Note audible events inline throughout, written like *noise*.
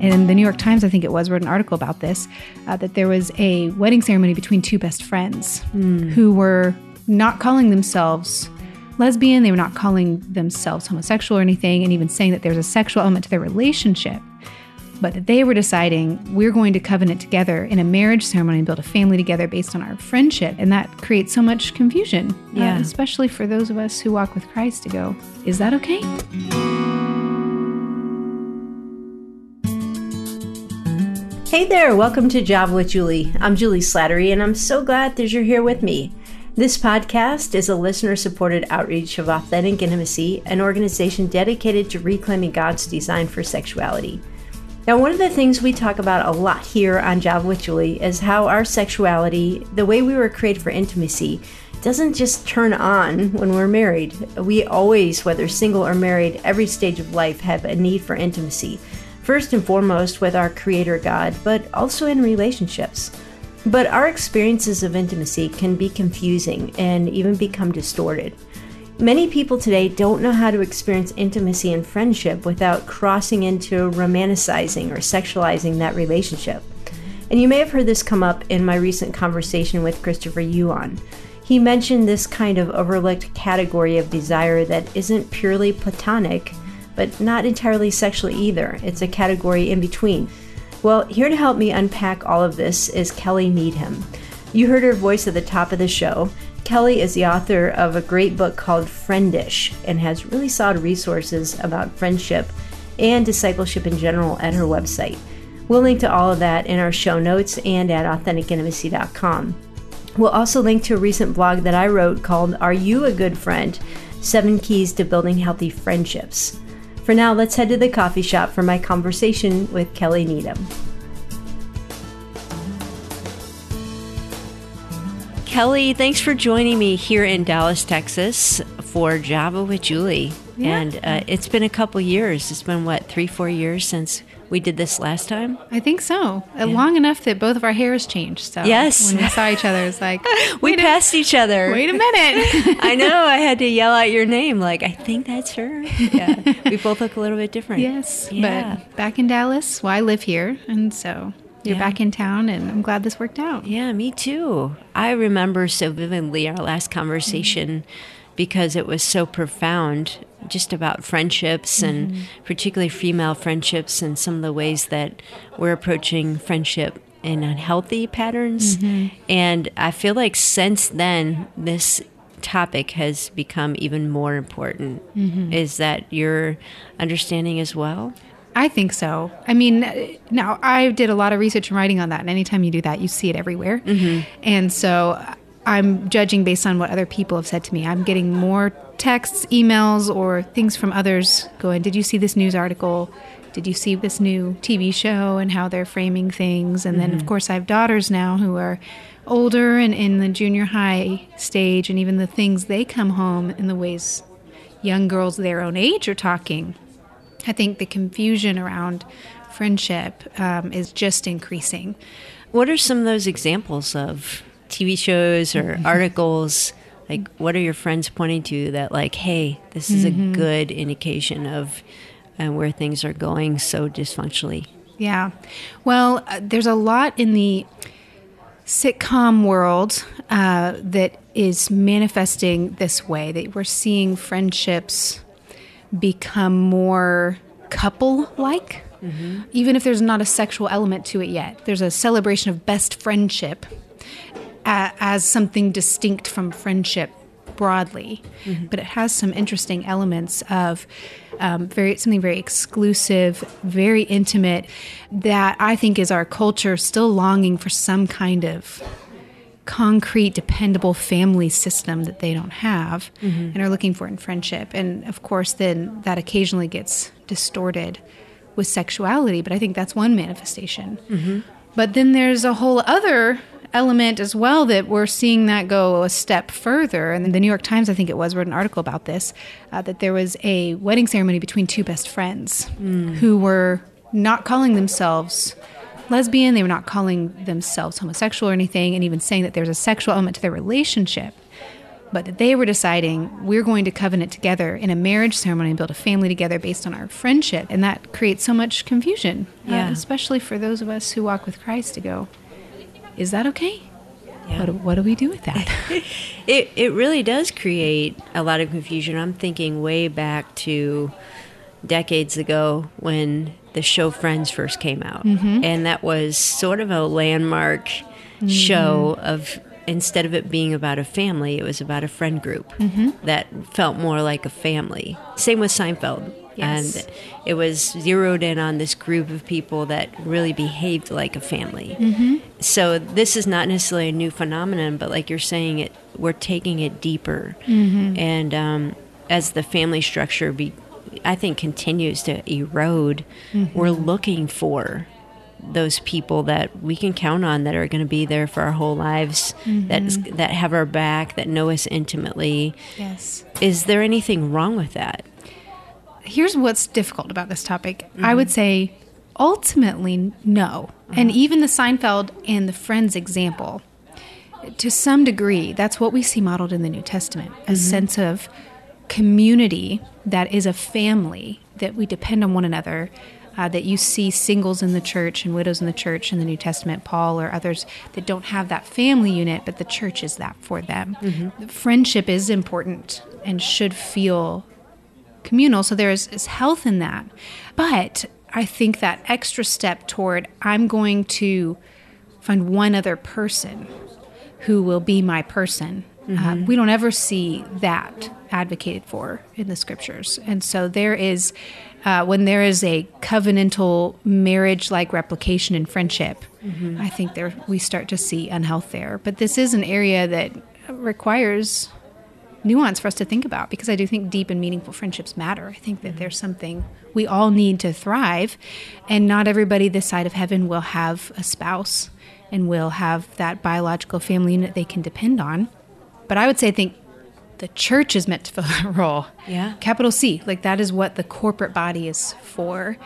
And the New York Times, I think it was, wrote an article about this uh, that there was a wedding ceremony between two best friends who were not calling themselves lesbian, they were not calling themselves homosexual or anything, and even saying that there's a sexual element to their relationship. But that they were deciding we're going to covenant together in a marriage ceremony and build a family together based on our friendship. And that creates so much confusion, uh, Yeah. especially for those of us who walk with Christ to go, is that okay? Hey there, welcome to Java with Julie. I'm Julie Slattery, and I'm so glad that you're here with me. This podcast is a listener supported outreach of Authentic Intimacy, an organization dedicated to reclaiming God's design for sexuality. Now, one of the things we talk about a lot here on Java with Julie is how our sexuality, the way we were created for intimacy, doesn't just turn on when we're married. We always, whether single or married, every stage of life have a need for intimacy. First and foremost with our Creator God, but also in relationships. But our experiences of intimacy can be confusing and even become distorted. Many people today don't know how to experience intimacy and friendship without crossing into romanticizing or sexualizing that relationship. And you may have heard this come up in my recent conversation with Christopher Yuan. He mentioned this kind of overlooked category of desire that isn't purely platonic, but not entirely sexual either. It's a category in between. Well, here to help me unpack all of this is Kelly Needham. You heard her voice at the top of the show. Kelly is the author of a great book called Friendish and has really solid resources about friendship and discipleship in general at her website. We'll link to all of that in our show notes and at AuthenticIntimacy.com. We'll also link to a recent blog that I wrote called Are You a Good Friend? Seven Keys to Building Healthy Friendships. For now, let's head to the coffee shop for my conversation with Kelly Needham. Kelly, thanks for joining me here in Dallas, Texas for Java with Julie. Yeah. And uh, it's been a couple years. It's been, what, three, four years since we did this last time? I think so. Uh, Long enough that both of our hairs changed. So Yes. when we saw each other, it's *laughs* like, We wait, a, passed each other. wait a minute. *laughs* I know. I had to yell out your name. Like, I think that's her. Yeah. *laughs* we both look a little bit different. yes, Yeah. but back in Dallas, well, I live here, and so you're Yeah. back in town, and I'm glad this worked out. Yeah, me too. I remember so vividly our last conversation because it was so profound just about friendships and mm-hmm. particularly female friendships and some of the ways that we're approaching friendship in unhealthy patterns. Mm-hmm. And I feel like since then, this topic has become even more important. Mm-hmm. Is that your understanding as well? I think so. I mean, now I did a lot of research and writing on that, and anytime you do that, you see it everywhere. And so I'm judging based on what other people have said to me. I'm getting more texts, emails, or things from others going, Did you see this news article? Did you see this new TV show and how they're framing things? And then, of course, I have daughters now who are older and in the junior high stage, and even the things they come home and the ways young girls their own age are talking. I think the confusion around friendship um, is just increasing. What are some of those examples of TV shows or articles? Like, what are your friends pointing to that, like, hey, this is a good indication of uh, where things are going so dysfunctionally? Yeah. Well, uh, there's a lot in the sitcom world uh, that is manifesting this way that we're seeing friendships become more couple like. Even if there's not a sexual element to it yet, there's a celebration of best friendship a- as something distinct from friendship broadly, mm-hmm. but it has some interesting elements of um, very something very exclusive, very intimate. That I think is our culture still longing for some kind of concrete, dependable family system that they don't have mm-hmm. and are looking for in friendship. And of course, then that occasionally gets distorted with sexuality, but I think that's one manifestation. Mm-hmm. But then there's a whole other element as well that we're seeing that go a step further. And the New York Times, I think it was, wrote an article about this uh, that there was a wedding ceremony between two best friends who were not calling themselves lesbian, they were not calling themselves homosexual or anything, and even saying that there's a sexual element to their relationship. but that they were deciding we're going to covenant together in a marriage ceremony and build a family together based on our friendship. And that creates so much confusion, uh, especially for those of us who walk with Christ to go, is that okay? Yeah. What, do- what do we do with that? *laughs* *laughs* It it really does create a lot of confusion. I'm thinking way back to decades ago when the show Friends first came out, mm-hmm. and that was sort of a landmark mm-hmm. show of instead of it being about a family, it was about a friend group mm-hmm. that felt more like a family. Same with Seinfeld. Yes. And it was zeroed in on this group of people that really behaved like a family. So this is not necessarily a new phenomenon, but like you're saying, it we're taking it deeper, mm-hmm. and um, as the family structure be, I think continues to erode, mm-hmm. we're looking for those people that we can count on that are going to be there for our whole lives, that is, mm-hmm. that have our back, that know us intimately. yes. Is there anything wrong with that? here's what's difficult about this topic. I would say ultimately no. And uh-huh. even the Seinfeld and the Friends example, to some degree, that's what we see modeled in the New Testament a mm-hmm. sense of community that is a family, that we depend on one another. Uh, that you see singles in the church and widows in the church in the New Testament, Paul or others that don't have that family unit, but the church is that for them. Mm-hmm. Friendship is important and should feel communal. So there is, is health in that. But I think that extra step toward I'm going to find one other person who will be my person. Uh, we don't ever see that advocated for in the scriptures. And so there is, uh, when there is a covenantal marriage like replication in friendship, I think there we start to see unhealth there. But this is an area that requires nuance for us to think about because I do think deep and meaningful friendships matter. I think that there's something we all need to thrive, and not everybody this side of heaven will have a spouse and will have that biological family unit they can depend on. But I would say I think the church is meant to fill *laughs* that role. Yeah. Capital C, like that is what the corporate body is for.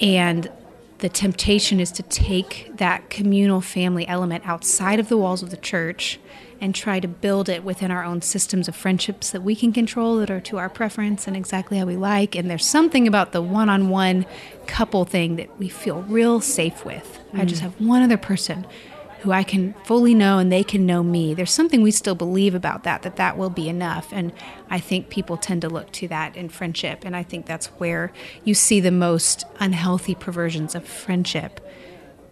And the temptation is to take that communal family element outside of the walls of the church and try to build it within our own systems of friendships that we can control that are to our preference and exactly how we like. And there's something about the one on one couple thing that we feel real safe with. I just mm. have one other person who I can fully know and they can know me. There's something we still believe about that, that that will be enough. And I think people tend to look to that in friendship. And I think that's where you see the most unhealthy perversions of friendship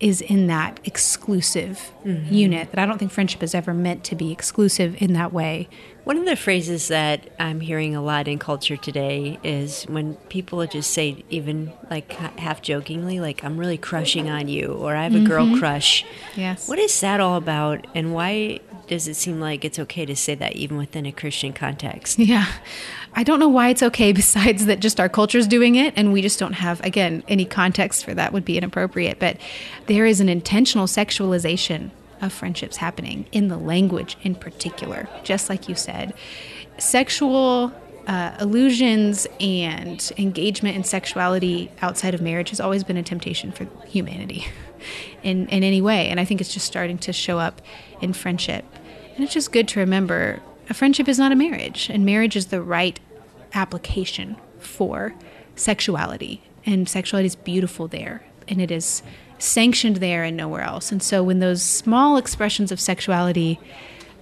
is in that exclusive mm-hmm. unit that I don't think friendship is ever meant to be exclusive in that way. One of the phrases that I'm hearing a lot in culture today is when people just say, even like half jokingly, like, I'm really crushing on you, or I have a girl mm-hmm. crush. Yes. What is that all about, and why does it seem like it's okay to say that even within a Christian context? Yeah. I don't know why it's okay *laughs* besides that just our culture's doing it and we just don't have again any context for that would be inappropriate but there is an intentional sexualization of friendships happening in the language in particular just like you said sexual uh, illusions and engagement in sexuality outside of marriage has always been a temptation for humanity *laughs* in, in any way. And I think it's just starting to show up in friendship. And it's just good to remember a friendship is not a marriage, and marriage is the right application for sexuality. And sexuality is beautiful there, and it is sanctioned there and nowhere else. And so when those small expressions of sexuality,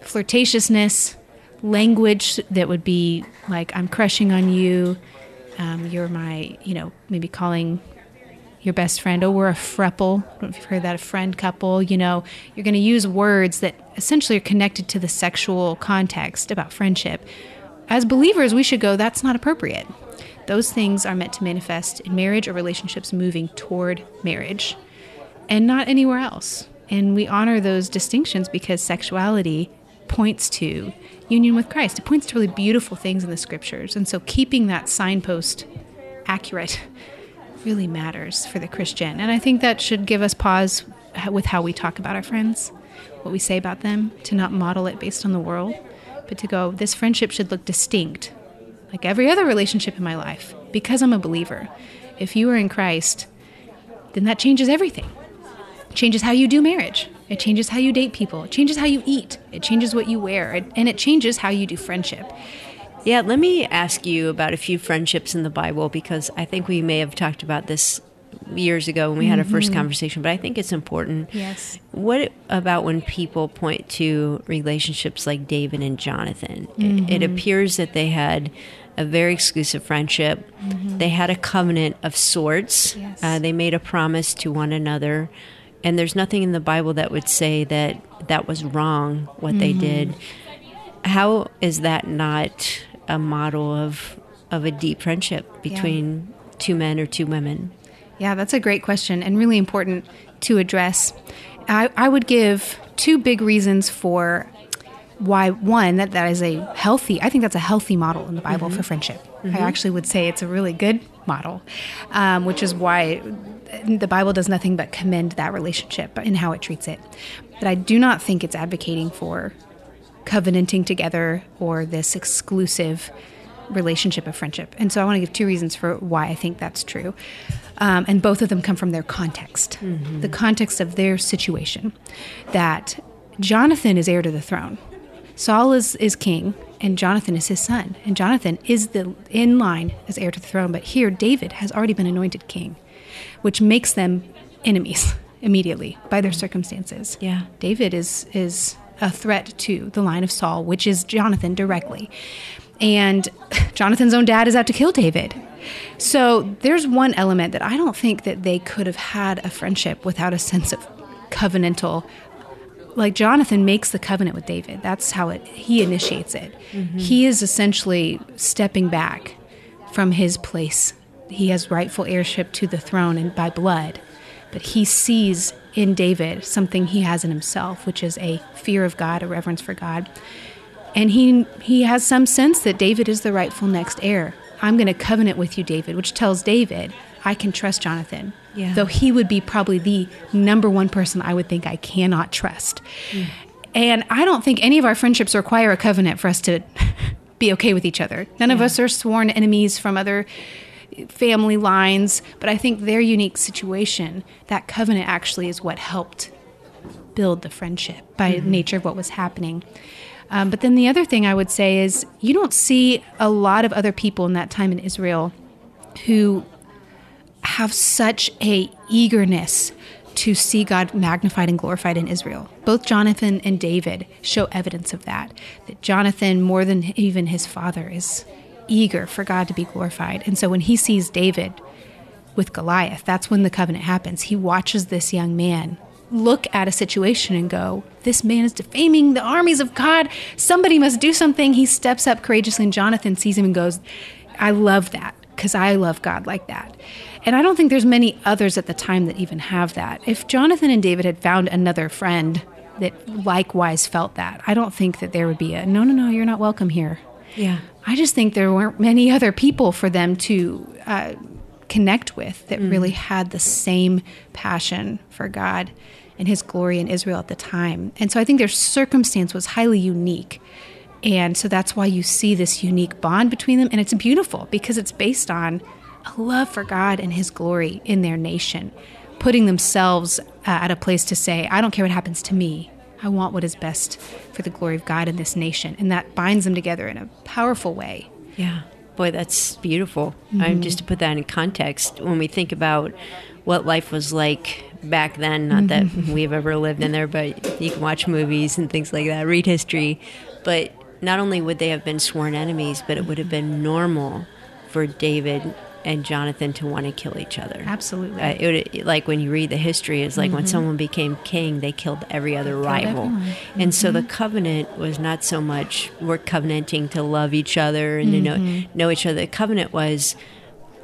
flirtatiousness, language that would be like, I'm crushing on you, um, you're my, you know, maybe calling your best friend, oh, we're a frepple. I don't know if you've heard that, a friend couple. You know, you're going to use words that essentially are connected to the sexual context about friendship. As believers, we should go, that's not appropriate. Those things are meant to manifest in marriage or relationships moving toward marriage and not anywhere else. And we honor those distinctions because sexuality points to union with Christ. It points to really beautiful things in the scriptures. And so keeping that signpost accurate really matters for the Christian. And I think that should give us pause with how we talk about our friends, what we say about them, to not model it based on the world, but to go, this friendship should look distinct, like every other relationship in my life, because I'm a believer. If you are in Christ, then that changes everything. Changes how you do marriage. It changes how you date people. It changes how you eat. It changes what you wear. And it changes how you do friendship. Yeah, let me ask you about a few friendships in the Bible because I think we may have talked about this years ago when we had our 1st mm-hmm. conversation, but I think it's important. Yes. What about when people point to relationships like David and Jonathan? Mm-hmm. It, it, appears that they had a very exclusive friendship. Mm-hmm. They had a covenant of sorts. Yes. Uh, they made a promise to one another. And there's nothing in the Bible that would say that that was wrong, what they mm-hmm. did. How is that not a model of, of a deep friendship between yeah. two men or two women? Yeah, that's a great question and really important to address. I, I would give two big reasons for why one that that is a healthy i think that's a healthy model in the bible mm-hmm. for friendship mm-hmm. i actually would say it's a really good model um, which is why the bible does nothing but commend that relationship and how it treats it but i do not think it's advocating for covenanting together or this exclusive relationship of friendship and so i want to give two reasons for why i think that's true um, and both of them come from their context, mm-hmm. the context of their situation. That Jonathan is heir to the throne. Saul is, is king, and Jonathan is his son. And Jonathan is the in line as heir to the throne. But here, David has already been anointed king, which makes them enemies *laughs* immediately by their circumstances. Yeah, David is is a threat to the line of Saul, which is Jonathan directly. And *laughs* Jonathan's own dad is out to kill David. So there's one element that I don't think that they could have had a friendship without a sense of covenantal. Like Jonathan makes the covenant with David. That's how it he initiates it. Mm-hmm. He is essentially stepping back from his place. He has rightful heirship to the throne and by blood. But he sees in David something he has in himself, which is a fear of God, a reverence for God. And he he has some sense that David is the rightful next heir. I'm going to covenant with you, David, which tells David, I can trust Jonathan. Yeah. Though he would be probably the number one person I would think I cannot trust. Mm. And I don't think any of our friendships require a covenant for us to *laughs* be okay with each other. None yeah. of us are sworn enemies from other family lines, but I think their unique situation, that covenant actually is what helped build the friendship by mm-hmm. nature of what was happening. Um, but then the other thing I would say is you don't see a lot of other people in that time in Israel who have such a eagerness to see God magnified and glorified in Israel. Both Jonathan and David show evidence of that. That Jonathan, more than even his father, is eager for God to be glorified. And so when he sees David with Goliath, that's when the covenant happens. He watches this young man look at a situation and go, This man is defaming the armies of God. Somebody must do something. He steps up courageously, and Jonathan sees him and goes, I love that because I love God like that. And I don't think there's many others at the time that even have that. If Jonathan and David had found another friend that likewise felt that, I don't think that there would be a no, no, no, you're not welcome here. Yeah. I just think there weren't many other people for them to uh, connect with that mm. really had the same passion for God and his glory in Israel at the time. And so I think their circumstance was highly unique. And so that's why you see this unique bond between them. And it's beautiful because it's based on a love for God and his glory in their nation, putting themselves uh, at a place to say, I don't care what happens to me. I want what is best for the glory of God in this nation. And that binds them together in a powerful way. Yeah. Boy, that's beautiful. Mm-hmm. Um, just to put that in context, when we think about what life was like back then. Not that mm-hmm. we've ever lived in there, but you can watch movies and things like that, read history. But not only would they have been sworn enemies, but it would have been normal for David and Jonathan to want to kill each other. Absolutely. Uh, it would, like when you read the history, it's like mm-hmm. when someone became king, they killed every other killed rival. Mm-hmm. And so the mm-hmm. covenant was not so much we're covenanting to love each other and to know, mm-hmm. know each other. The covenant was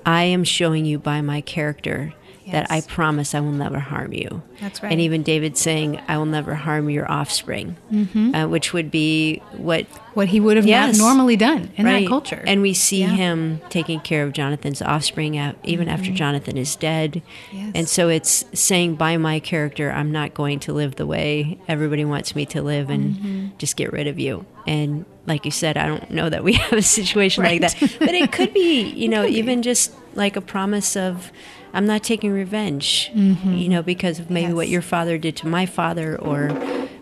I am showing you by my character yes. that I promise I will never harm you. That's right. And even David saying, I will never harm your offspring, mm-hmm. uh, which would be what what he would have yes. normally done in right. that culture. And we see yeah. him taking care of Jonathan's offspring even mm-hmm. after Jonathan is dead. Yes. And so it's saying, by my character, I'm not going to live the way everybody wants me to live and mm-hmm. just get rid of you. And like you said, I don't know that we *laughs* have a situation right. like that, but it could be, *laughs* you know, even be. just like a promise of I'm not taking revenge, mm-hmm. you know, because of maybe yes. what your father did to my father, or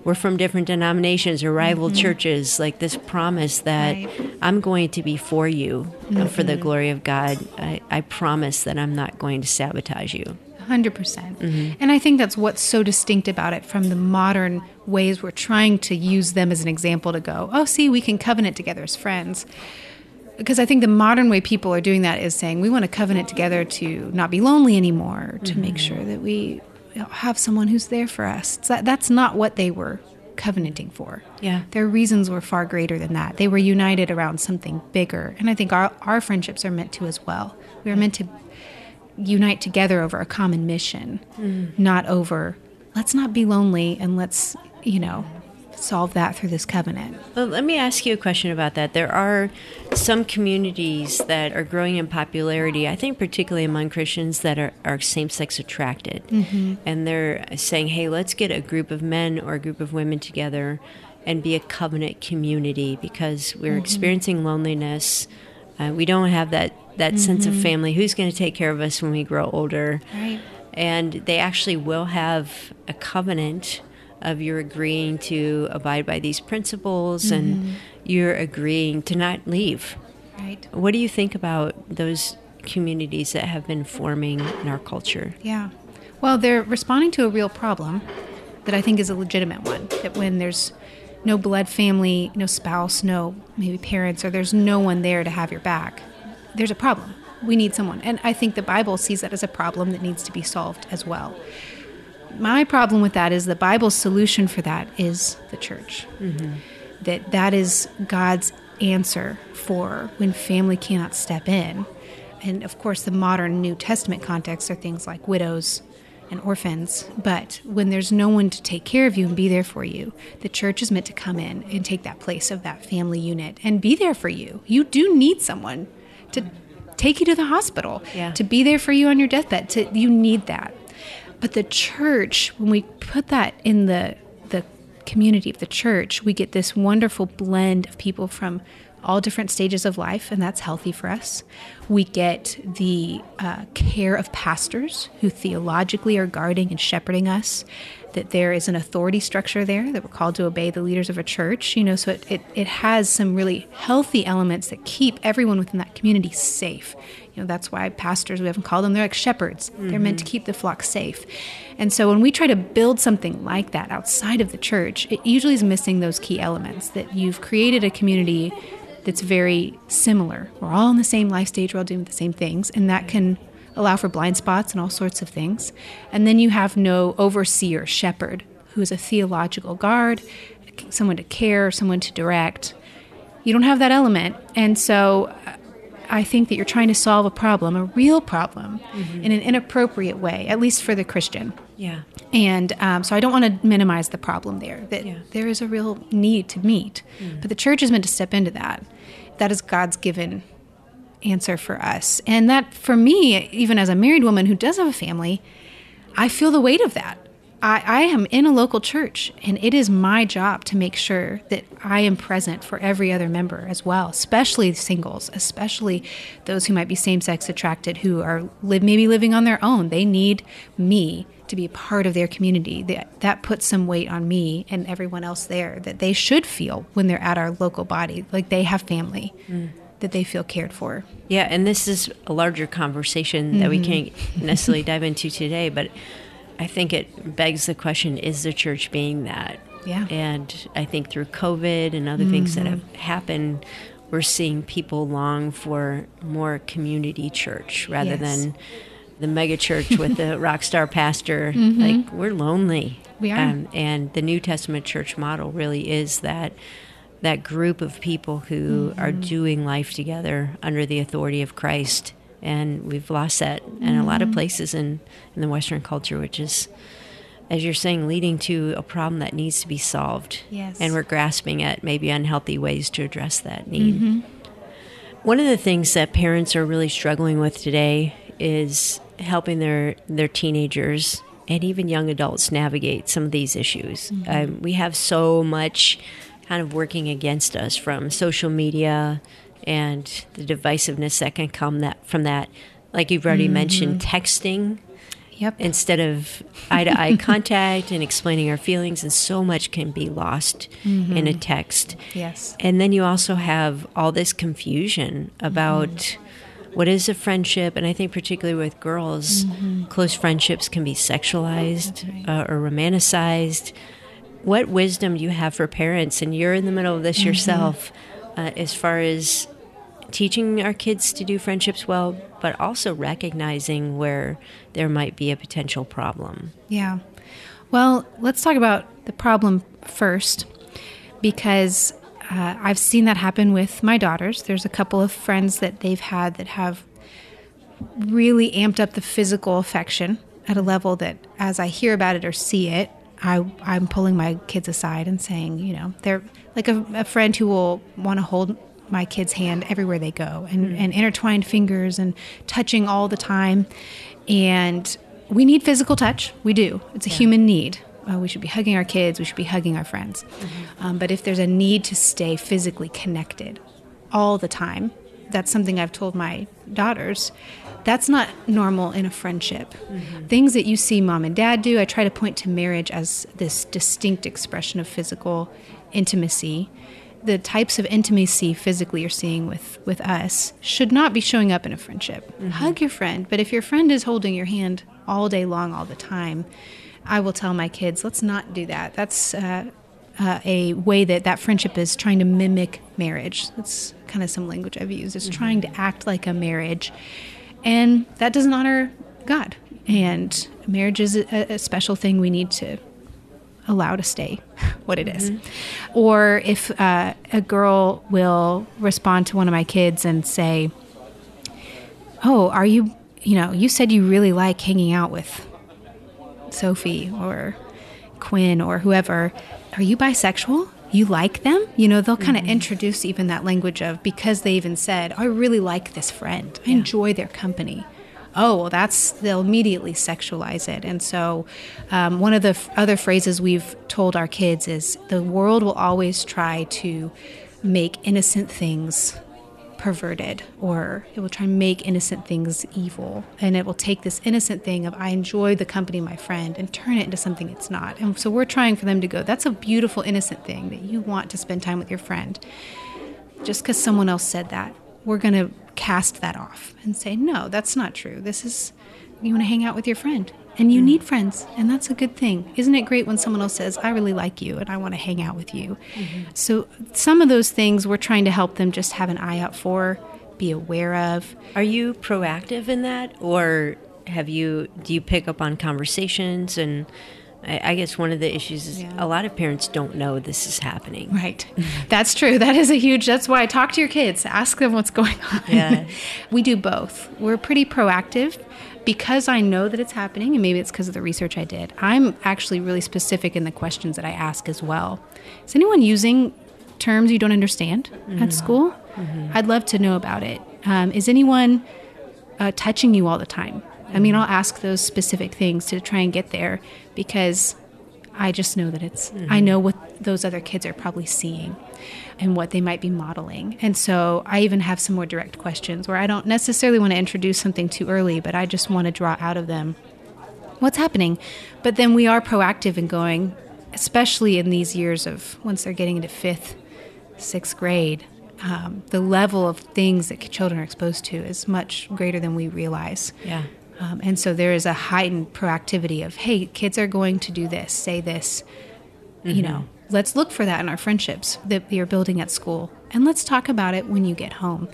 we're from different denominations or rival mm-hmm. churches. Like this promise that right. I'm going to be for you mm-hmm. for the mm-hmm. glory of God. I, I promise that I'm not going to sabotage you. 100%. percent mm-hmm. And I think that's what's so distinct about it from the modern ways we're trying to use them as an example to go, oh, see, we can covenant together as friends. Because I think the modern way people are doing that is saying we want to covenant together to not be lonely anymore, to mm-hmm. make sure that we have someone who's there for us. That, that's not what they were covenanting for. Yeah. Their reasons were far greater than that. They were united around something bigger. And I think our, our friendships are meant to as well. We are meant to unite together over a common mission, mm. not over let's not be lonely and let's, you know, solve that through this covenant. Well, let me ask you a question about that. There are some communities that are growing in popularity, I think, particularly among Christians that are, are same sex attracted. Mm-hmm. And they're saying, hey, let's get a group of men or a group of women together and be a covenant community because we're mm-hmm. experiencing loneliness. Uh, we don't have that, that mm-hmm. sense of mm-hmm. family. Who's going to take care of us when we grow older? Right. And they actually will have a covenant of you're agreeing to abide by these principles mm-hmm. and you're agreeing to not leave. Right. What do you think about those communities that have been forming in our culture? Yeah. Well, they're responding to a real problem that I think is a legitimate one. That when there's no blood family, no spouse, no maybe parents, or there's no one there to have your back, there's a problem. We need someone. And I think the Bible sees that as a problem that needs to be solved as well my problem with that is the Bible's solution for that is the church. Mm-hmm. That that is God's answer for when family cannot step in. And of course, the modern New Testament context are things like widows and orphans. But when there's no one to take care of you and be there for you, the church is meant to come in and take that place of that family unit and be there for you. You do need someone to take you to the hospital, yeah. to be there for you on your deathbed. To, you need that. But the church, when we put that in the the community of the church, we get this wonderful blend of people from all different stages of life, and that's healthy for us. We get the uh, care of pastors who theologically are guarding and shepherding us, that there is an authority structure there, that we're called to obey the leaders of a church, you know, so it, it, it has some really healthy elements that keep everyone within that community safe. You know, that's why pastors, we haven't called them, they're like shepherds. Mm-hmm. They're meant to mm-hmm. keep the flock safe. And so when we try to build something like that outside of the church, it usually is missing those key elements that you've created a community that's very similar. We're all in the same life stage, we're all doing the same things, and that can allow for blind spots and all sorts of things. And then you have no overseer, shepherd, who is a theological guard, someone to care, someone to direct. You don't have that element. And so I think that you're trying to solve a problem, a real problem, mm-hmm. in an inappropriate way, at least for the Christian. Yeah. And um, so I don't want to minimize the problem there, that yeah. there is a real need to meet. Mm. But the church is meant to step into that. That is God's given answer for us. And that, for me, even as a married woman who does have a family, I feel the weight of that. I, I, am in a local church, and it is my job to make sure that I am present for every other member as well, especially singles, especially those who might be same sex attracted, who are live, maybe living on their own. They need me to be part of their community. That, that puts some weight on me and everyone else there that they should feel when they're at our local body, like they have family. Mm that they feel cared for. Yeah, and this is a larger conversation mm-hmm. that we mm-hmm. can't necessarily dive into today, but I think it begs the question is the church being that? Yeah. And I think through COVID and other mm-hmm. things that have happened, we're seeing people long for more community church rather yes. than the mega church with the *laughs* rock star pastor. Mm-hmm. Like, we're lonely. We are. Um, and the New Testament church model really is that that group of people who mm-hmm. are doing life together under the authority of Christ and we've lost that in mm-hmm. a lot of mm-hmm. places in, in the Western culture, which is, as you're saying, leading to a problem that needs to be solved. Yes. And we're grasping at maybe unhealthy ways to address that need. Mm-hmm. One of the things that parents are really struggling with today is helping their, their teenagers and even young adults navigate some of these issues. Mm-hmm. Um, we have so much kind of working against us from social media and the divisiveness that can come that from that like you've already mm-hmm. mentioned, texting Yep. instead of *laughs* eye to eye contact and explaining our feelings, and so much can be lost mm-hmm. in a text. yes. And then you also have all this confusion about mm-hmm. what is a friendship, and I think particularly with girls, close friendships can be sexualized uh, or romanticized. What wisdom do you have for parents, and you're in the middle of this yourself, uh, as far as teaching our kids to do friendships well, but also recognizing where there might be a potential problem? Yeah. Well, let's talk about the problem first because uh, I've seen that happen with my daughters. There's a couple of friends that they've had that have really amped up the physical affection at a level that as I hear about it or see it, I, I'm pulling my kids aside and saying, you know, they're like a, a friend who will want to hold my kid's hand everywhere they go and, and intertwined fingers and touching all the time. And we need physical touch. We do. It's a human need. Uh, we should be hugging our kids. We should be hugging our friends. Um, but if there's a need to stay physically connected all the time, that's something I've told my daughters. That's not normal in a friendship. Things that you see mom and dad do, I try to point to marriage as this distinct expression of physical intimacy. The types of intimacy physically you're seeing with, with us should not be showing up in a friendship. Hug your friend, but if your friend is holding your hand all day long, all the time, I will tell my kids, let's not do that. That's uh, uh, a way that that friendship is trying to mimic marriage. That's kind of some language I've used. It's trying to act like a marriage, and that doesn't honor God. And marriage is a, a special thing we need to allow to stay *laughs* what it is. Or if uh, a girl will respond to one of my kids and say, "Oh, are you? You know, you said you really like hanging out with Sophie or Quinn or whoever, are you bisexual? You like them? You know, they'll kind of introduce even that language of because they even said, I really like this friend. I enjoy their company. Oh, well, that's, they'll immediately sexualize it. And so, um, one of the f- other phrases we've told our kids is the world will always try to make innocent things perverted or it will try and make innocent things evil. And it will take this innocent thing of i enjoy the company of my friend and turn it into something it's not. And so we're trying for them to go that's a beautiful innocent thing that you want to spend time with your friend. Just because someone else said that we're going to cast that off and say no that's not true. This is you want to hang out with your friend. And you mm. need friends and that's a good thing. Isn't it great when someone else says i really like you and i want to hang out with you? Mm-hmm. So some of those things we're trying to help them just have an eye out for be aware of. Are you proactive in that, or have you? Do you pick up on conversations? And I, I guess one of the issues is Yeah. a lot of parents don't know this is happening. Right. That's true. That is a huge, that's why I talk to your kids, ask them what's going on. Yeah. *laughs* we do both. We're pretty proactive because I know that it's happening, and maybe it's because of the research I did. I'm actually really specific in the questions that I ask as well. Is anyone using terms you don't understand at school? I'd love to know about it. Um, is anyone uh, touching you all the time? I mean, I'll ask those specific things to try and get there because I just know that it's, I know what those other kids are probably seeing and what they might be modeling. And so I even have some more direct questions where I don't necessarily want to introduce something too early, but I just want to draw out of them what's happening. But then we are proactive in going, especially in these years of once they're getting into fifth, sixth grade. Um, the level of things that children are exposed to is much greater than we realize. Yeah. Um, and so there is a heightened proactivity of, hey, kids are going to do this, say this. You know, let's look for that in our friendships that you're building at school. And let's talk about it when you get home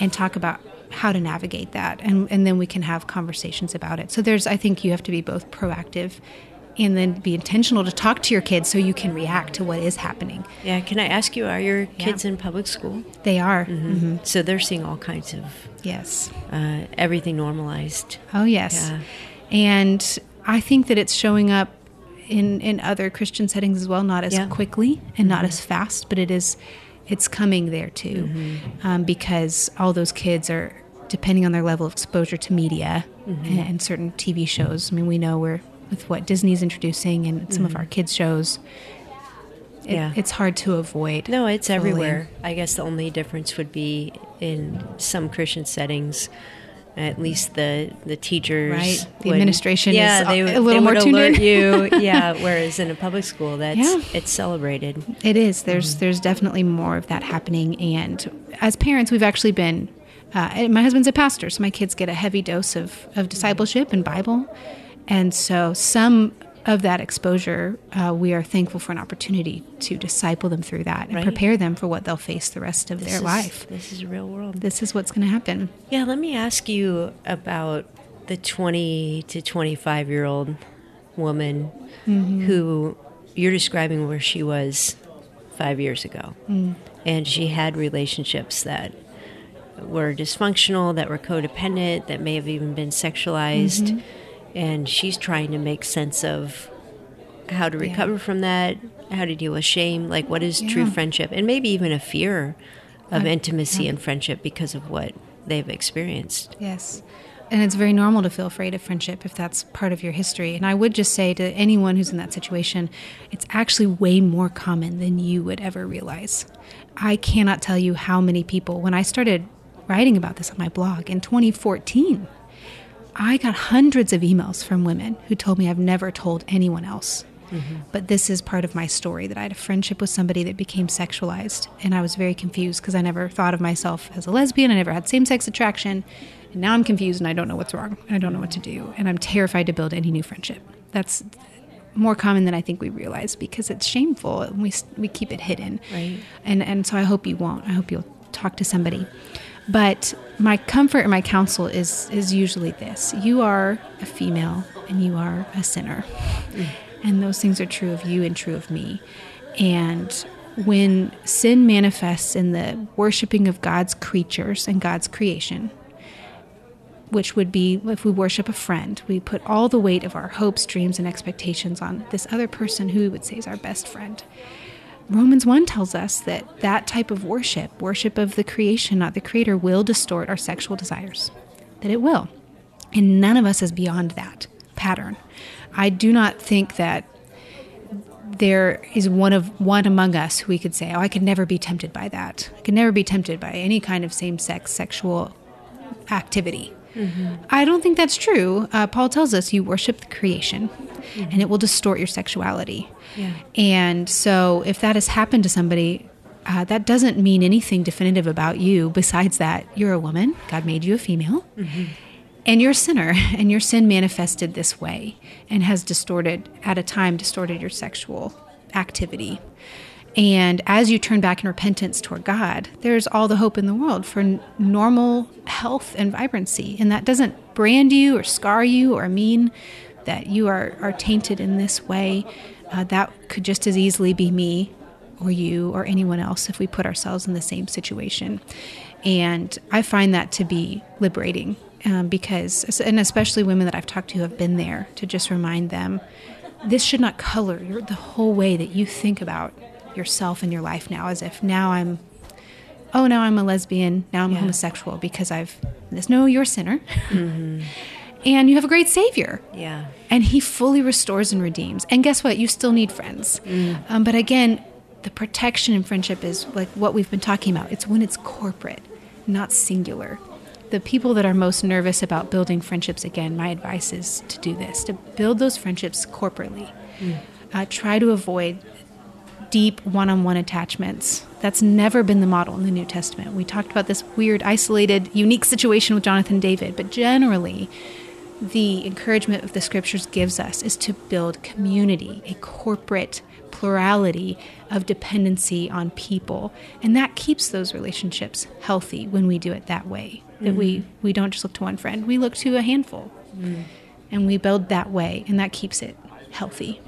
and talk about how to navigate that. And, and then we can have conversations about it. So there's, I think you have to be both proactive and then be intentional to talk to your kids so you can react to what is happening. Yeah. Can I ask you, are your kids in public school? They are. hmm So they're seeing all kinds of Yes. uh, everything normalized. Oh yes, Yeah. and I think that it's showing up in in other Christian settings as well, not as Yeah. quickly and not as fast, but it is it's coming there too, um, because all those kids are depending on their level of exposure to media and, and certain TV shows. I mean, we know we're with what Disney's introducing and some of our kids shows. It, Yeah. it's hard to avoid. No, it's fully. everywhere. I guess the only difference would be in some Christian settings, at least the the teachers, right? The would- administration yeah, is they, a little they more would tuned alert in. you, *laughs* yeah. Whereas in a public school, that's Yeah. it's celebrated. It is. There's there's definitely more of that happening, and as parents, we've actually been. Uh, my husband's a pastor, so my kids get a heavy dose of of discipleship and Bible, and so some of that exposure, uh, we are thankful for an opportunity to disciple them through that and Right. prepare them for what they'll face the rest of This their is- life. This is real world. This is what's going to happen. Yeah, let me ask you about the 20 to 25 year old woman mm-hmm. who you're describing where she was five years ago. Mm. And she had relationships that were dysfunctional, that were codependent, that may have even been sexualized. Mm-hmm. And she's trying to make sense of how to recover from that, how to deal with shame, like what is true friendship, and maybe even a fear of intimacy and friendship because of what they've experienced. Yes. And it's very normal to feel afraid of friendship if that's part of your history. And I would just say to anyone who's in that situation, it's actually way more common than you would ever realize. I cannot tell you how many people, when I started writing about this on my blog in 2014, I got hundreds of emails from women who told me I've never told anyone else. Mm-hmm. But this is part of my story that I had a friendship with somebody that became sexualized. And I was very confused because I never thought of myself as a lesbian. I never had same sex attraction. And now I'm confused and I don't know what's wrong. I don't know what to do. And I'm terrified to build any new friendship. That's more common than I think we realize because it's shameful and we, we keep it hidden. Right. And, and so I hope you won't. I hope you'll talk to somebody. But my comfort and my counsel is is usually this: you are a female and you are a sinner, mm. and those things are true of you and true of me. And when sin manifests in the worshiping of God's creatures and God's creation, which would be if we worship a friend, we put all the weight of our hopes, dreams, and expectations on this other person who we would say is our best friend. Romans 1 tells us that that type of worship, worship of the creation, not the creator, will distort our sexual desires. That it will. And none of us is beyond that pattern. I do not think that there is one of one among us who we could say, "Oh, I could never be tempted by that. I could never be tempted by any kind of same-sex sexual activity." I don't think that's true. Uh, Paul tells us you worship the creation, and it will distort your sexuality. Yeah. And so, if that has happened to somebody, uh, that doesn't mean anything definitive about you besides that you're a woman, God made you a female, and you're a sinner, *laughs* and your sin manifested this way and has distorted, at a time, distorted your sexual activity. And as you turn back in repentance toward God, there's all the hope in the world for n- normal health and vibrancy. And that doesn't brand you or scar you or mean that you are, are tainted in this way. Uh, that could just as easily be me or you or anyone else if we put ourselves in the same situation. And I find that to be liberating um, because, and especially women that I've talked to who have been there, to just remind them this should not color the whole way that you think about yourself and your life now as if now I'm oh now I'm a lesbian now I'm a Yeah. homosexual because I've this no you're a sinner. *laughs* And you have a great savior. Yeah. and he fully restores and redeems. And guess what? You still need friends. Um, but again the protection in friendship is like what we've been talking about. It's when it's corporate not singular. The people that are most nervous about building friendships again my advice is to do this to build those friendships corporately. Uh, try to avoid deep one-on-one attachments that's never been the model in the new testament we talked about this weird isolated unique situation with jonathan david but generally the encouragement of the scriptures gives us is to build community, a corporate plurality of dependency on people. And that keeps those relationships healthy when we do it that way. That we, mm-hmm. we don't just look to one friend, we look to a handful. Mm. And we build that way, and that keeps it healthy.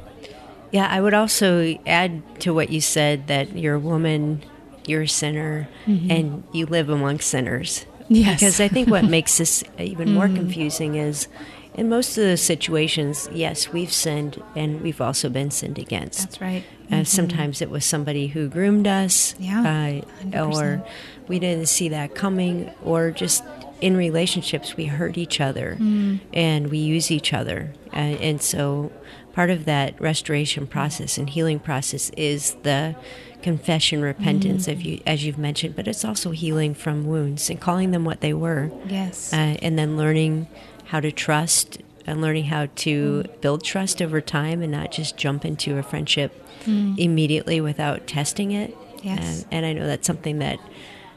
Yeah, I would also add to what you said that you're a woman, you're a sinner, and you live among sinners. Yes. Because I think what *laughs* makes this even more confusing is in most of the situations, yes, we've sinned and we've also been sinned against. That's right. Uh, sometimes it was somebody who groomed us, Yeah, uh, or 100%. we didn't see that coming, or just in relationships we hurt each other mm. and we use each other. Uh, and so part of that restoration process and healing process is the confession, repentance, mm. you, as you've mentioned, but it's also healing from wounds and calling them what they were. Yes. Uh, and then learning how to trust and learning how to mm. build trust over time and not just jump into a friendship mm. immediately without testing it. Yes. And, and, I know that's something that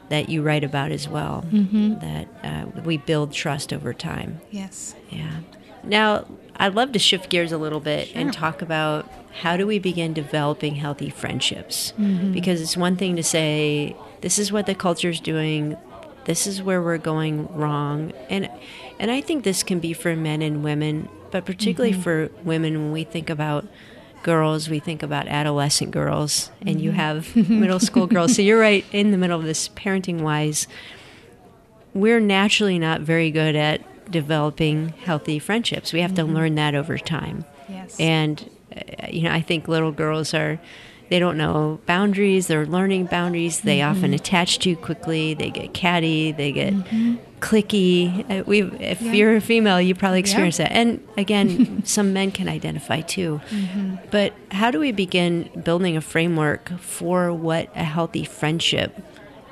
that you write about as well. Mm-hmm. That uh, we build trust over time. Yes. Yeah. Now, I'd love to shift gears a little bit sure. and talk about how do we begin developing healthy friendships? Mm-hmm. Because it's one thing to say, this is what the culture is doing, this is where we're going wrong. And and I think this can be for men and women, but particularly mm-hmm. for women when we think about girls, we think about adolescent girls, and mm-hmm. you have middle school girls. So you're right in the middle of this parenting wise. We're naturally not very good at developing healthy friendships. We have mm-hmm. to learn that over time. Yes. And uh, you know, I think little girls are they don't know boundaries. They're learning boundaries. They mm-hmm. often attach too quickly. They get catty. They get mm-hmm. cliquey. Uh, we, if yeah. you're a female, you probably experience yeah. that. And again, *laughs* some men can identify too. Mm-hmm. But how do we begin building a framework for what a healthy friendship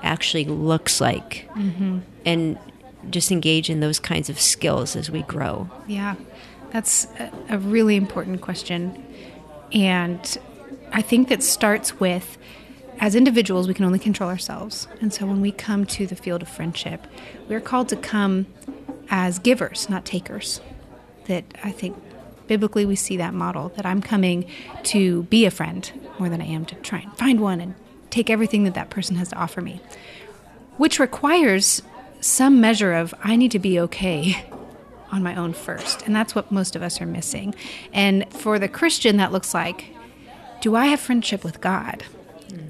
actually looks like? Mm-hmm. And just engage in those kinds of skills as we grow? Yeah, that's a really important question. And I think that starts with as individuals, we can only control ourselves. And so when we come to the field of friendship, we're called to come as givers, not takers. That I think biblically we see that model that I'm coming to be a friend more than I am to try and find one and take everything that that person has to offer me, which requires some measure of I need to be okay on my own first. And that's what most of us are missing. And for the Christian, that looks like do I have friendship with God?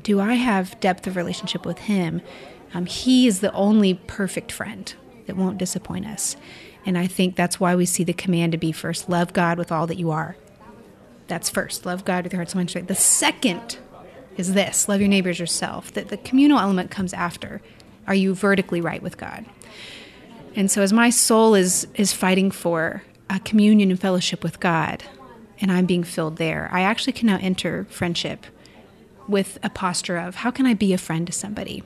Do I have depth of relationship with Him? Um, he is the only perfect friend that won't disappoint us. And I think that's why we see the command to be first love God with all that you are. That's first. Love God with your heart, soul, mind, strength. The second is this love your neighbors yourself. That the communal element comes after. Are you vertically right with God? And so, as my soul is is fighting for a communion and fellowship with God, and I'm being filled there, I actually can now enter friendship with a posture of how can I be a friend to somebody?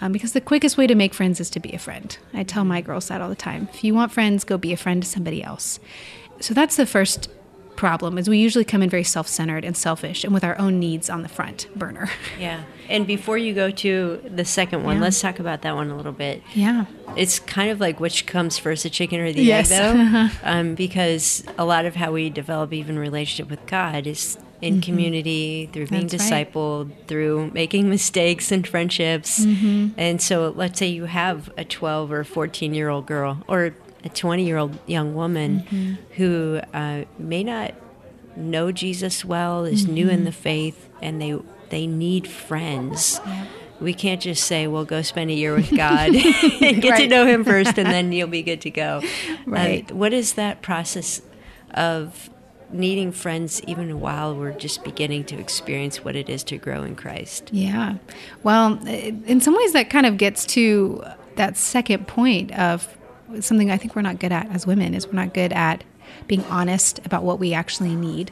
Um, because the quickest way to make friends is to be a friend. I tell my girls that all the time. If you want friends, go be a friend to somebody else. So that's the first problem is we usually come in very self-centered and selfish and with our own needs on the front burner. *laughs* Yeah. And before you go to the second one, yeah. let's talk about that one a little bit. Yeah. It's kind of like which comes first, the chicken or the yes. egg, though, *laughs* um, because a lot of how we develop even relationship with God is in mm-hmm. community, through being That's discipled, right. through making *laughs* mistakes and friendships. Mm-hmm. And so, let's say you have a 12 or 14 year old girl, or a 20 year old young woman mm-hmm. who uh, may not know Jesus well, is mm-hmm. new in mm-hmm. the faith, and they they need friends. Yeah. We can't just say, "Well, go spend a year with *laughs* God and get right. to know Him first, and then *laughs* you'll be good to go." Right. what is that process of needing friends even while we're just beginning to experience what it is to grow in Christ? Yeah. Well, in some ways, that kind of gets to that second point of something I think we're not good at as women is we're not good at being honest about what we actually need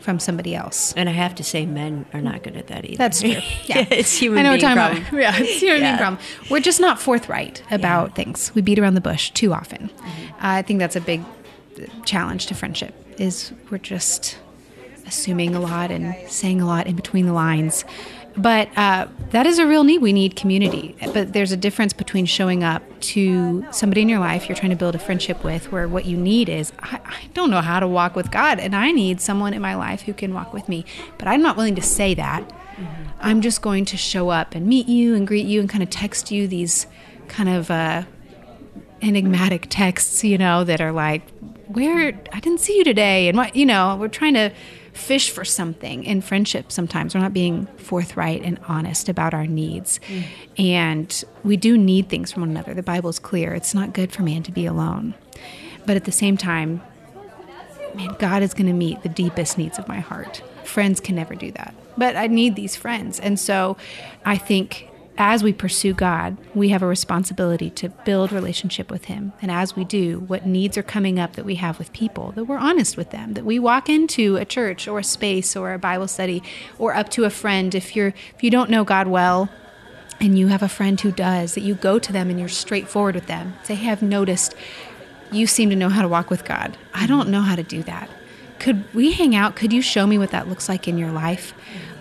from somebody else. And I have to say, men are not good at that either. That's true. *laughs* Yeah, it's human. I know being what problem. About. Yeah, it's human yeah. being problem. We're just not forthright about yeah. things. We beat around the bush too often. Mm-hmm. Uh, I think that's a big challenge to friendship. Is we're just assuming a lot and saying a lot in between the lines. But uh, that is a real need. We need community. But there's a difference between showing up to somebody in your life you're trying to build a friendship with, where what you need is, I, I don't know how to walk with God, and I need someone in my life who can walk with me. But I'm not willing to say that. Mm-hmm. I'm just going to show up and meet you and greet you and kind of text you these kind of uh, enigmatic texts, you know, that are like, where I didn't see you today, and what, you know, we're trying to fish for something in friendship sometimes. We're not being forthright and honest about our needs. Mm. And we do need things from one another. The Bible is clear. It's not good for man to be alone. But at the same time, man, God is going to meet the deepest needs of my heart. Friends can never do that. But I need these friends. And so I think as we pursue God, we have a responsibility to build relationship with Him. And as we do, what needs are coming up that we have with people, that we're honest with them, that we walk into a church or a space or a Bible study or up to a friend. If you're if you don't know God well, and you have a friend who does, that you go to them and you're straightforward with them. Say, hey, I've noticed you seem to know how to walk with God. I don't know how to do that. Could we hang out? Could you show me what that looks like in your life?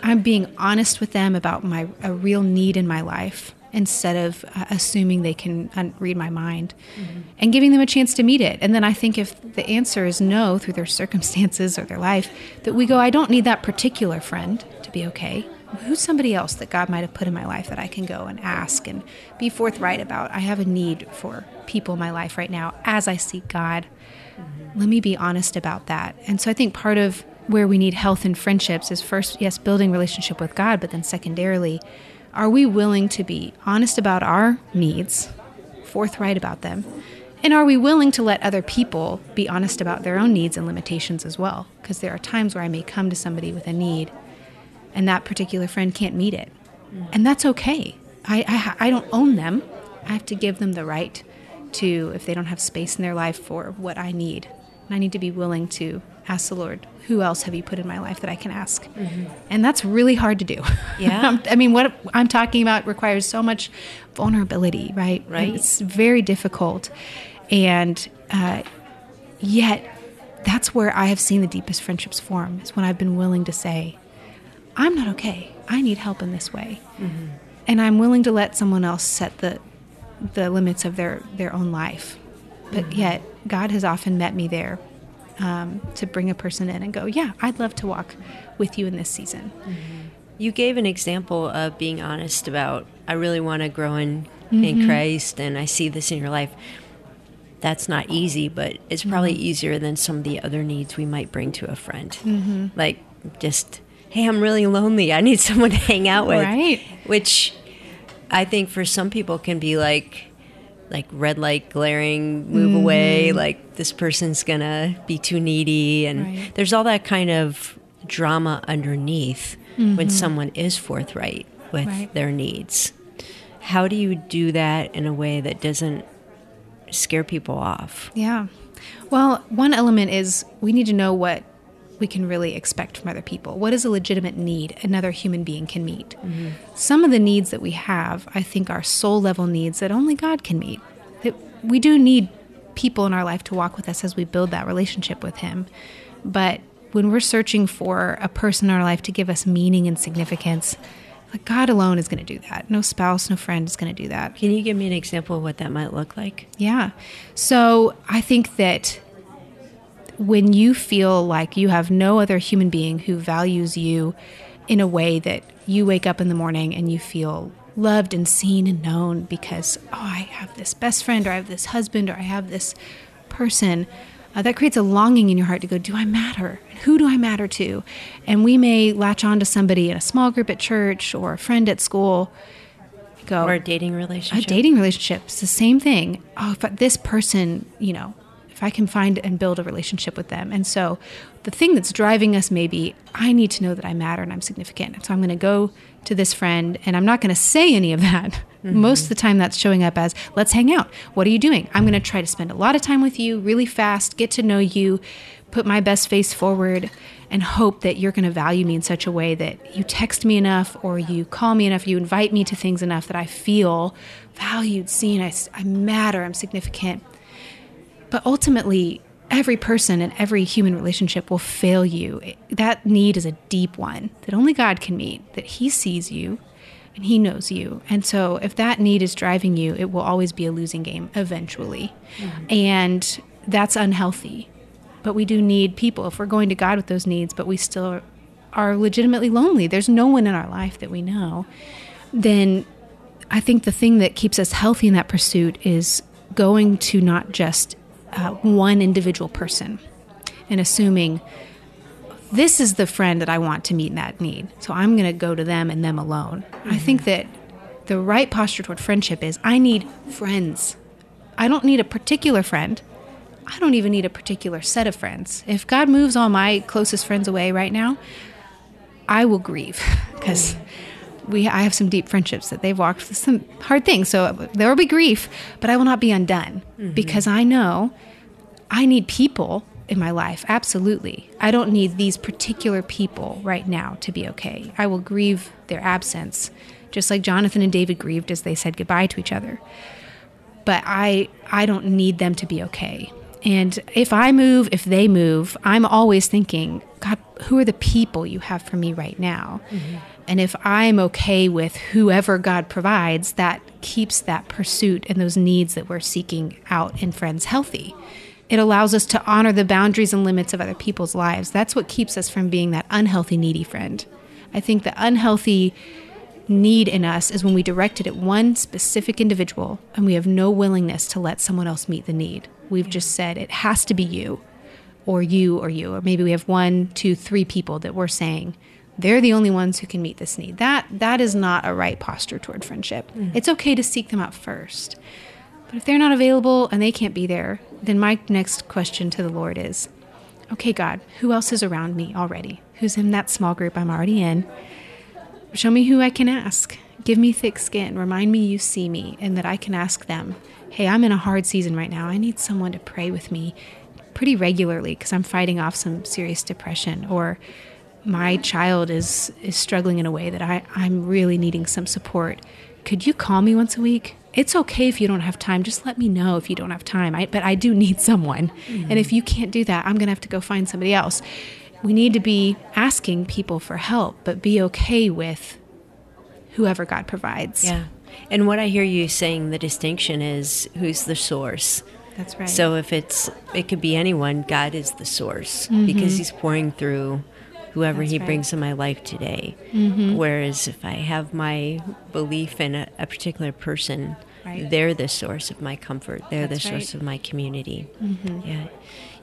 I'm being honest with them about my a real need in my life instead of uh, assuming they can un- read my mind mm-hmm. and giving them a chance to meet it. And then I think if the answer is no through their circumstances or their life, that we go, I don't need that particular friend to be okay. Who's somebody else that God might have put in my life that I can go and ask and be forthright about? I have a need for people in my life right now as I seek God. Mm-hmm. Let me be honest about that. And so I think part of where we need health in friendships is first, yes, building relationship with God, but then secondarily, are we willing to be honest about our needs, forthright about them? And are we willing to let other people be honest about their own needs and limitations as well? Because there are times where I may come to somebody with a need and that particular friend can't meet it. Mm. And that's okay. I, I, I don't own them. I have to give them the right to, if they don't have space in their life for what I need. And I need to be willing to ask the Lord, who else have you put in my life that I can ask? Mm-hmm. And that's really hard to do. Yeah. *laughs* I mean, what I'm talking about requires so much vulnerability, right? Right. it's very difficult. And uh, yet, that's where I have seen the deepest friendships form, is when I've been willing to say, I'm not okay. I need help in this way. Mm-hmm. And I'm willing to let someone else set the, the limits of their, their own life. But mm-hmm. yet, God has often met me there um, to bring a person in and go, yeah, I'd love to walk with you in this season. Mm-hmm. You gave an example of being honest about, I really want to grow in, mm-hmm. in Christ, and I see this in your life. That's not easy, but it's probably mm-hmm. easier than some of the other needs we might bring to a friend. Mm-hmm. Like, just, hey, I'm really lonely. I need *laughs* someone to hang out with. Right. Which I think for some people can be like, like red light glaring, move mm-hmm. away, like this person's gonna be too needy. And right. there's all that kind of drama underneath mm-hmm. when someone is forthright with right. their needs. How do you do that in a way that doesn't scare people off? Yeah. Well, one element is we need to know what we can really expect from other people. What is a legitimate need another human being can meet? Mm-hmm. Some of the needs that we have, I think, are soul level needs that only God can meet. That we do need people in our life to walk with us as we build that relationship with Him. But when we're searching for a person in our life to give us meaning and significance, like God alone is going to do that. No spouse, no friend is going to do that. Can you give me an example of what that might look like? Yeah. So I think that when you feel like you have no other human being who values you in a way that you wake up in the morning and you feel loved and seen and known because, oh, I have this best friend or I have this husband or I have this person, uh, that creates a longing in your heart to go, do I matter? Who do I matter to? And we may latch on to somebody in a small group at church or a friend at school. Go, or a dating relationship. A dating relationship. It's the same thing. Oh, if this person, you know, if I can find and build a relationship with them. And so the thing that's driving us maybe, I need to know that I matter and I'm significant. So I'm going to go to this friend and I'm not going to say any of that. Mm-hmm. Most of the time, that's showing up as, let's hang out. What are you doing? I'm going to try to spend a lot of time with you really fast, get to know you, put my best face forward, and hope that you're going to value me in such a way that you text me enough or you call me enough, you invite me to things enough that I feel valued, seen, I, I matter, I'm significant. But ultimately, every person and every human relationship will fail you. That need is a deep one that only God can meet, that He sees you and He knows you. And so, if that need is driving you, it will always be a losing game eventually. Mm-hmm. And that's unhealthy. But we do need people if we're going to God with those needs, but we still are legitimately lonely. There's no one in our life that we know. Then I think the thing that keeps us healthy in that pursuit is going to not just uh, one individual person and assuming this is the friend that I want to meet in that need. So I'm going to go to them and them alone. Mm-hmm. I think that the right posture toward friendship is I need friends. I don't need a particular friend. I don't even need a particular set of friends. If God moves all my closest friends away right now, I will grieve *laughs* because we I have some deep friendships that they've walked through some hard things. So there will be grief, but I will not be undone because I know I need people in my life. Absolutely. I don't need these particular people right now to be okay. I will grieve their absence, just like Jonathan and David grieved as they said goodbye to each other. But I I don't need them to be okay. And if I move, if they move, I'm always thinking, God, who are the people you have for me right now? Mm-hmm. And if I'm okay with whoever God provides, that keeps that pursuit and those needs that we're seeking out in friends healthy. It allows us to honor the boundaries and limits of other people's lives. That's what keeps us from being that unhealthy, needy friend. I think the unhealthy need in us is when we direct it at one specific individual and we have no willingness to let someone else meet the need. We've just said it has to be you, or you, or you, or maybe we have one, two, three people that we're saying they're the only ones who can meet this need. That that is not a right posture toward friendship. Mm-hmm. It's okay to seek them out first. But if they're not available and they can't be there, then my next question to the Lord is, okay, God, who else is around me already? Who's in that small group I'm already in? Show me who I can ask. Give me thick skin. Remind me you see me and that I can ask them, hey, I'm in a hard season right now. I need someone to pray with me pretty regularly because I'm fighting off some serious depression or my child is is struggling in a way that I, I'm really needing some support. Could you call me once a week? It's okay if you don't have time. Just let me know if you don't have time. I, but I do need *laughs* someone. And if you can't do that, I'm going to have to go find somebody else. We need to be asking people for help, but be okay with whoever God provides. Yeah. And what I hear you saying, the distinction is who's the source. That's right. So if it's, it could be anyone, God is the source mm-hmm. because He's pouring through whoever That's He right. brings in my life today. Mm-hmm. Whereas if I have my belief in a, a particular person, Right. they're the source of my comfort, they're That's the source right. of my community. Mm-hmm. Yeah.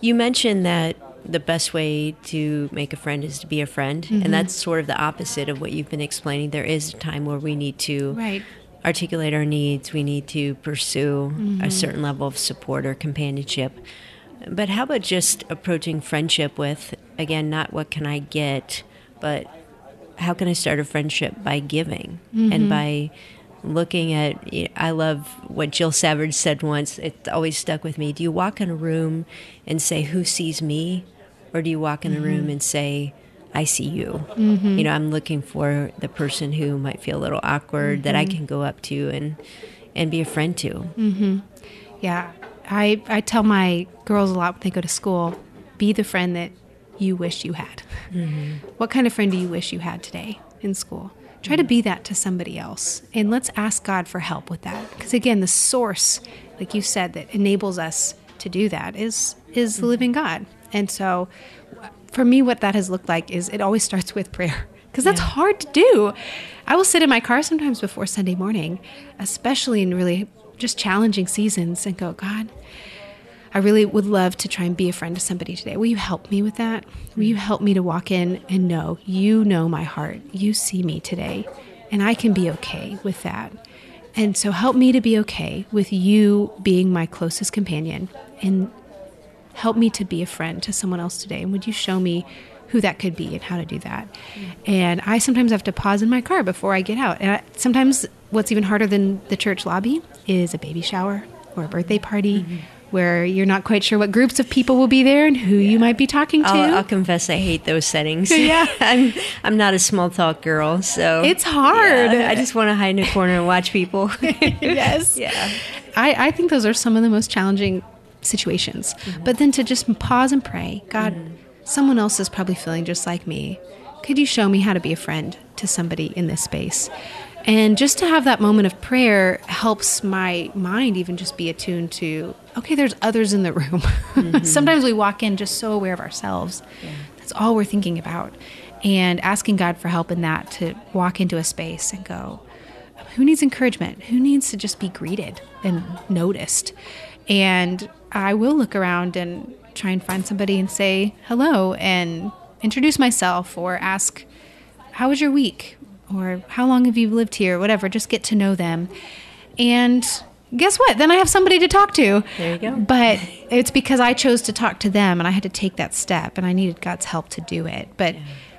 You mentioned that the best way to make a friend is to be a friend, and mm-hmm. that's sort of the opposite of what you've been explaining. There is a time where we need to Right. articulate our needs, we need to pursue a certain level of support or companionship. But how about just approaching friendship with, again, not what can I get, but how can I start a friendship by giving and mm-hmm. by looking at I love what Jill Savage said once. It always stuck with me. Do you walk in a room and say who sees me or do you walk in a mm-hmm. room and say I see you? Mm-hmm. You know, I'm looking for the person who might feel a little awkward that I can go up to and and be a friend to. Yeah. I, I tell my girls a lot when they go to school be the friend that you wish you had. Mm-hmm. What kind of friend do you wish you had today in school? Try to be that to somebody else. And let's ask God for help with that. Because again, the source, like you said, that enables us to do that is is the living mm-hmm. God. And so for me what that has looked like is it always starts with prayer. Because that's hard to do. I will sit in my car sometimes before Sunday morning, especially in really just challenging seasons, and go, God, I really would love to try and be a friend to somebody today. Will you help me with that? Will you help me to walk in and know you know my heart? You see me today, and I can be okay with that. And so help me to be okay with you being my closest companion and help me to be a friend to someone else today. And would you show me who that could be and how to do that? Mm. And I sometimes have to pause in my car before I get out. And I, sometimes what's even harder than the church lobby is a baby shower or a birthday party. Mm-hmm. Where you're not quite sure what groups of people will be there and who you might be talking to. I'll, I'll confess I hate those settings. *laughs* Yeah. *laughs* I'm I'm not a small talk girl, so It's hard. Yeah, I just want to hide in a corner and watch people. *laughs* yes. yeah. I, I think those are some of the most challenging situations. Mm-hmm. But then to just pause and pray God, mm-hmm. someone else is probably feeling just like me. Could you show me how to be a friend to somebody in this space? And just to have that moment of prayer helps my mind even just be attuned to, okay, there's others in the room. *laughs* Mm-hmm. Sometimes we walk in just so aware of ourselves. That's all we're thinking about. And asking God for help in that to walk into a space and go, who needs encouragement? Who needs to just be greeted and noticed? And I will look around and try and find somebody and say hello and introduce myself or ask, How was your week? Or how long have you lived here? Whatever, just get to know them. And guess what? Then I have somebody to talk to. There you go. But it's because I chose to talk to them and I had to take that step and I needed God's help to do it. But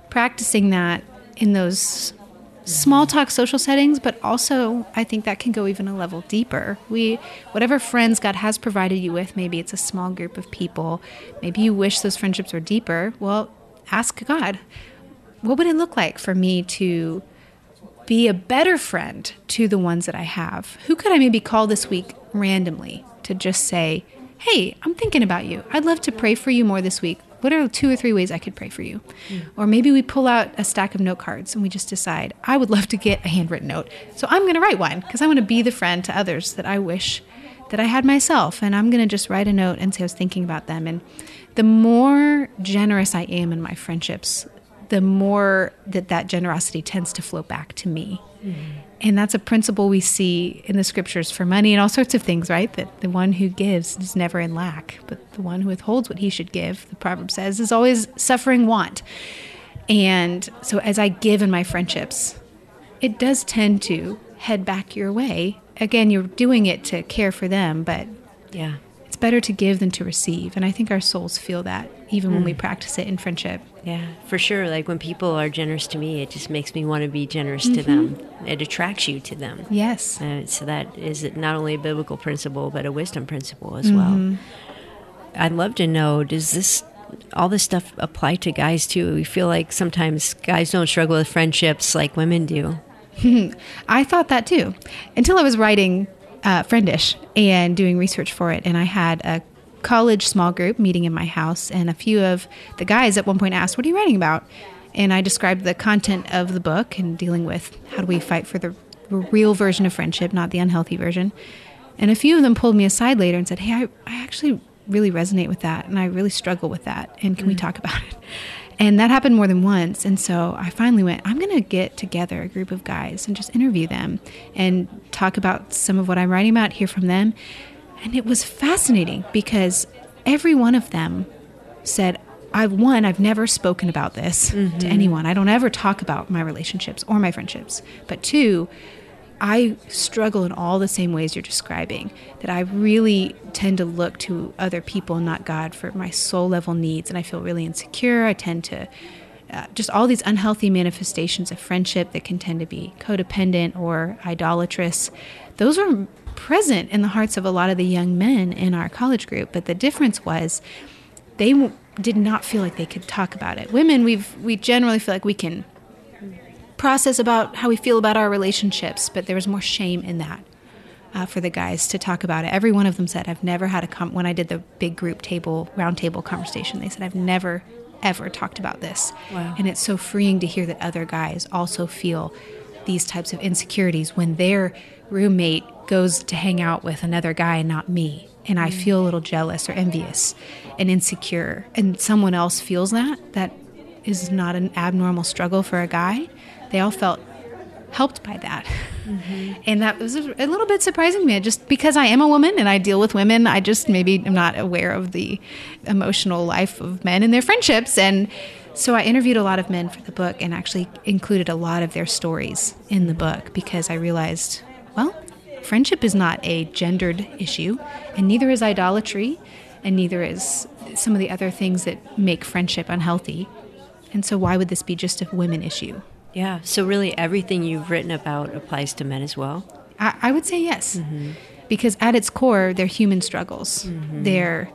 practicing that in those small talk social settings, but also I think that can go even a level deeper. We, whatever friends God has provided you with, maybe it's a small group of people, maybe you wish those friendships were deeper. Well, ask God, what would it look like for me to be a better friend to the ones that I have? Who could I maybe call this week randomly to just say, hey, I'm thinking about you. I'd love to pray for you more this week. What are two or three ways I could pray for you? Mm. Or maybe we pull out a stack of note cards and we just decide, I would love to get a handwritten note. So I'm going to write one because I want to be the friend to others that I wish that I had myself. And I'm going to just write a note and say I was thinking about them. And the more generous I am in my friendships, the more that that generosity tends to flow back to me. Mm-hmm. And that's a principle we see in the scriptures for money and all sorts of things, right? That the one who gives is never in lack, but the one who withholds what he should give, the proverb says, is always suffering want. And so as I give in my friendships, it does tend to head back your way. Again, you're doing it to care for them, but yeah. Better to give than to receive. And I think our souls feel that even mm. when we mm. practice it in friendship. Yeah, for sure. Like when people are generous to me, it just makes me want to be generous mm-hmm. to them. It attracts you to them. Yes. Uh, so that is not only a biblical principle, but a wisdom principle as mm-hmm. well. I'd love to know does this all this stuff apply to guys too? We feel like sometimes guys don't struggle with friendships like women do. *laughs* I thought that too until I was writing uh, Friendish and doing research for it. And I had a college small group meeting in my house, and a few of the guys at one point asked, What are you writing about? And I described the content of the book and dealing with how do we fight for the real version of friendship, not the unhealthy version. And a few of them pulled me aside later and said, Hey, I, I actually really resonate with that, and I really struggle with that. And can mm. we talk about it? And that happened more than once. And so I finally went, I'm going to get together a group of guys and just interview them and talk about some of what I'm writing about, hear from them. And it was fascinating because every one of them said, I've one, I've never spoken about this mm-hmm. to anyone. I don't ever talk about my relationships or my friendships. But two, I struggle in all the same ways you're describing. That I really tend to look to other people, not God, for my soul level needs. And I feel really insecure. I tend to uh, just all these unhealthy manifestations of friendship that can tend to be codependent or idolatrous. Those are present in the hearts of a lot of the young men in our college group, but the difference was they w- did not feel like they could talk about it. Women, we've we generally feel like we can process about how we feel about our relationships, but there was more shame in that. Uh, for the guys to talk about it. Every one of them said, "I've never had a com-, when I did the big group table round table conversation. They said, "I've never ever talked about this," wow. and it's so freeing to hear that other guys also feel these types of insecurities when their roommate goes to hang out with another guy and not me and I feel a little jealous or envious and insecure and someone else feels that that is not an abnormal struggle for a guy they all felt helped by that mm-hmm. and that was a little bit surprising to me just because I am a woman and I deal with women I just maybe am not aware of the emotional life of men and their friendships and so I interviewed a lot of men for the book and actually included a lot of their stories in the book because I realized well friendship is not a gendered issue, and neither is idolatry, and neither is some of the other things that make friendship unhealthy. And so, why would this be just a women issue? Yeah, so really everything you've written about applies to men as well? I, I would say yes. Mm-hmm. Because at its core, they're human struggles. Mm-hmm. They're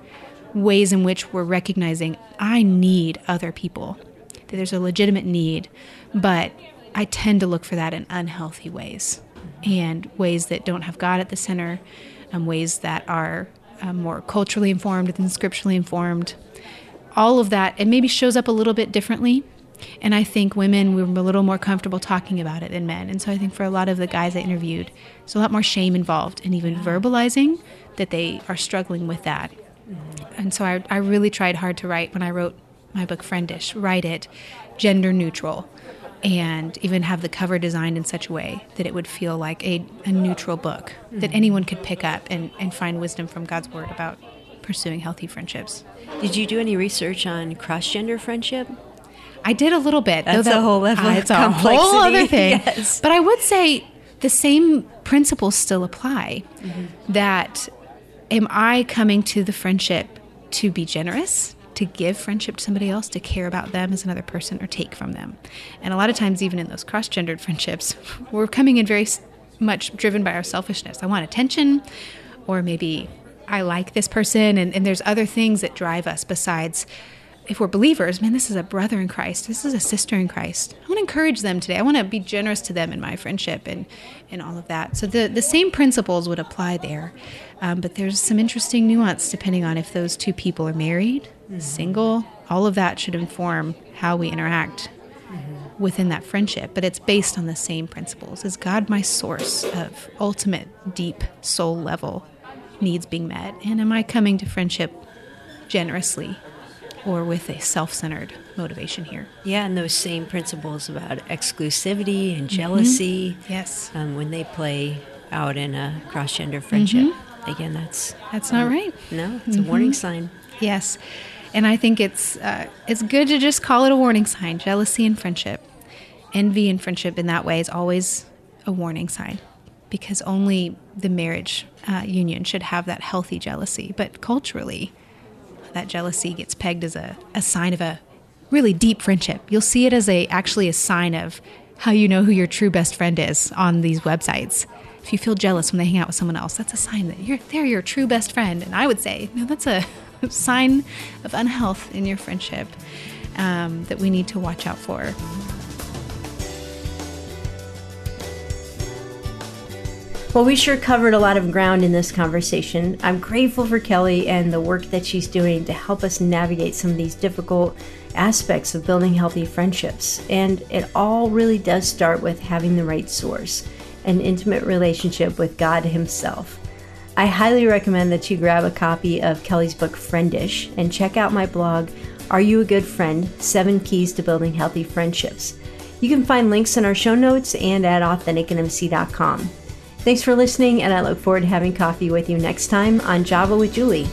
ways in which we're recognizing I need other people, that there's a legitimate need, but I tend to look for that in unhealthy ways and ways that don't have God at the center, um, ways that are um, more culturally informed than scripturally informed. All of that, it maybe shows up a little bit differently. And I think women were a little more comfortable talking about it than men. And so I think for a lot of the guys I interviewed, there's a lot more shame involved in even verbalizing that they are struggling with that. Mm-hmm. And so I, I really tried hard to write when I wrote my book Friendish, write it gender neutral and even have the cover designed in such a way that it would feel like a, a neutral book mm-hmm. that anyone could pick up and, and find wisdom from God's Word about pursuing healthy friendships. Did you do any research on cross gender friendship? I did a little bit. That's that, a whole level uh, it's a whole other *laughs* thing. Yes. But I would say the same principles still apply. Mm-hmm. That am I coming to the friendship to be generous, to give friendship to somebody else, to care about them as another person, or take from them. And a lot of times, even in those cross gendered friendships, *laughs* we're coming in very much driven by our selfishness. I want attention, or maybe I like this person, and, and there's other things that drive us besides if we're believers, man, this is a brother in Christ. This is a sister in Christ. I want to encourage them today. I want to be generous to them in my friendship and, and all of that. So the, the same principles would apply there. Um, but there's some interesting nuance depending on if those two people are married, mm-hmm. single. All of that should inform how we interact mm-hmm. within that friendship. But it's based on the same principles. Is God my source of ultimate, deep, soul level needs being met? And am I coming to friendship generously or with a self centered motivation here. Yeah, and those same principles about exclusivity and mm-hmm. jealousy. Mm-hmm. Yes. Um, when they play out in a cross gender friendship. Mm-hmm. Again, that's. That's not um, right. No, it's mm-hmm. a warning sign. Yes. And I think it's uh, it's good to just call it a warning sign. Jealousy and friendship, envy and friendship in that way is always a warning sign, because only the marriage uh, union should have that healthy jealousy. But culturally, that jealousy gets pegged as a, a sign of a really deep friendship. You'll see it as a actually a sign of how you know who your true best friend is on these websites. If you feel jealous when they hang out with someone else, that's a sign that you're they're your true best friend. And I would say, no, that's a *laughs* sign of unhealth in your friendship um, that we need to watch out for. Well, we sure covered a lot of ground in this conversation. I'm grateful for Kelly and the work that she's doing to help us navigate some of these difficult aspects of building healthy friendships. And it all really does start with having the right source an intimate relationship with God Himself. I highly recommend that you grab a copy of Kelly's book Friendish and check out my blog, Are You a Good Friend? Seven Keys to Building Healthy Friendships. You can find links in our show notes and at AuthenticIntimacy.com. Thanks for listening, and I look forward to having coffee with you next time on Java with Juli.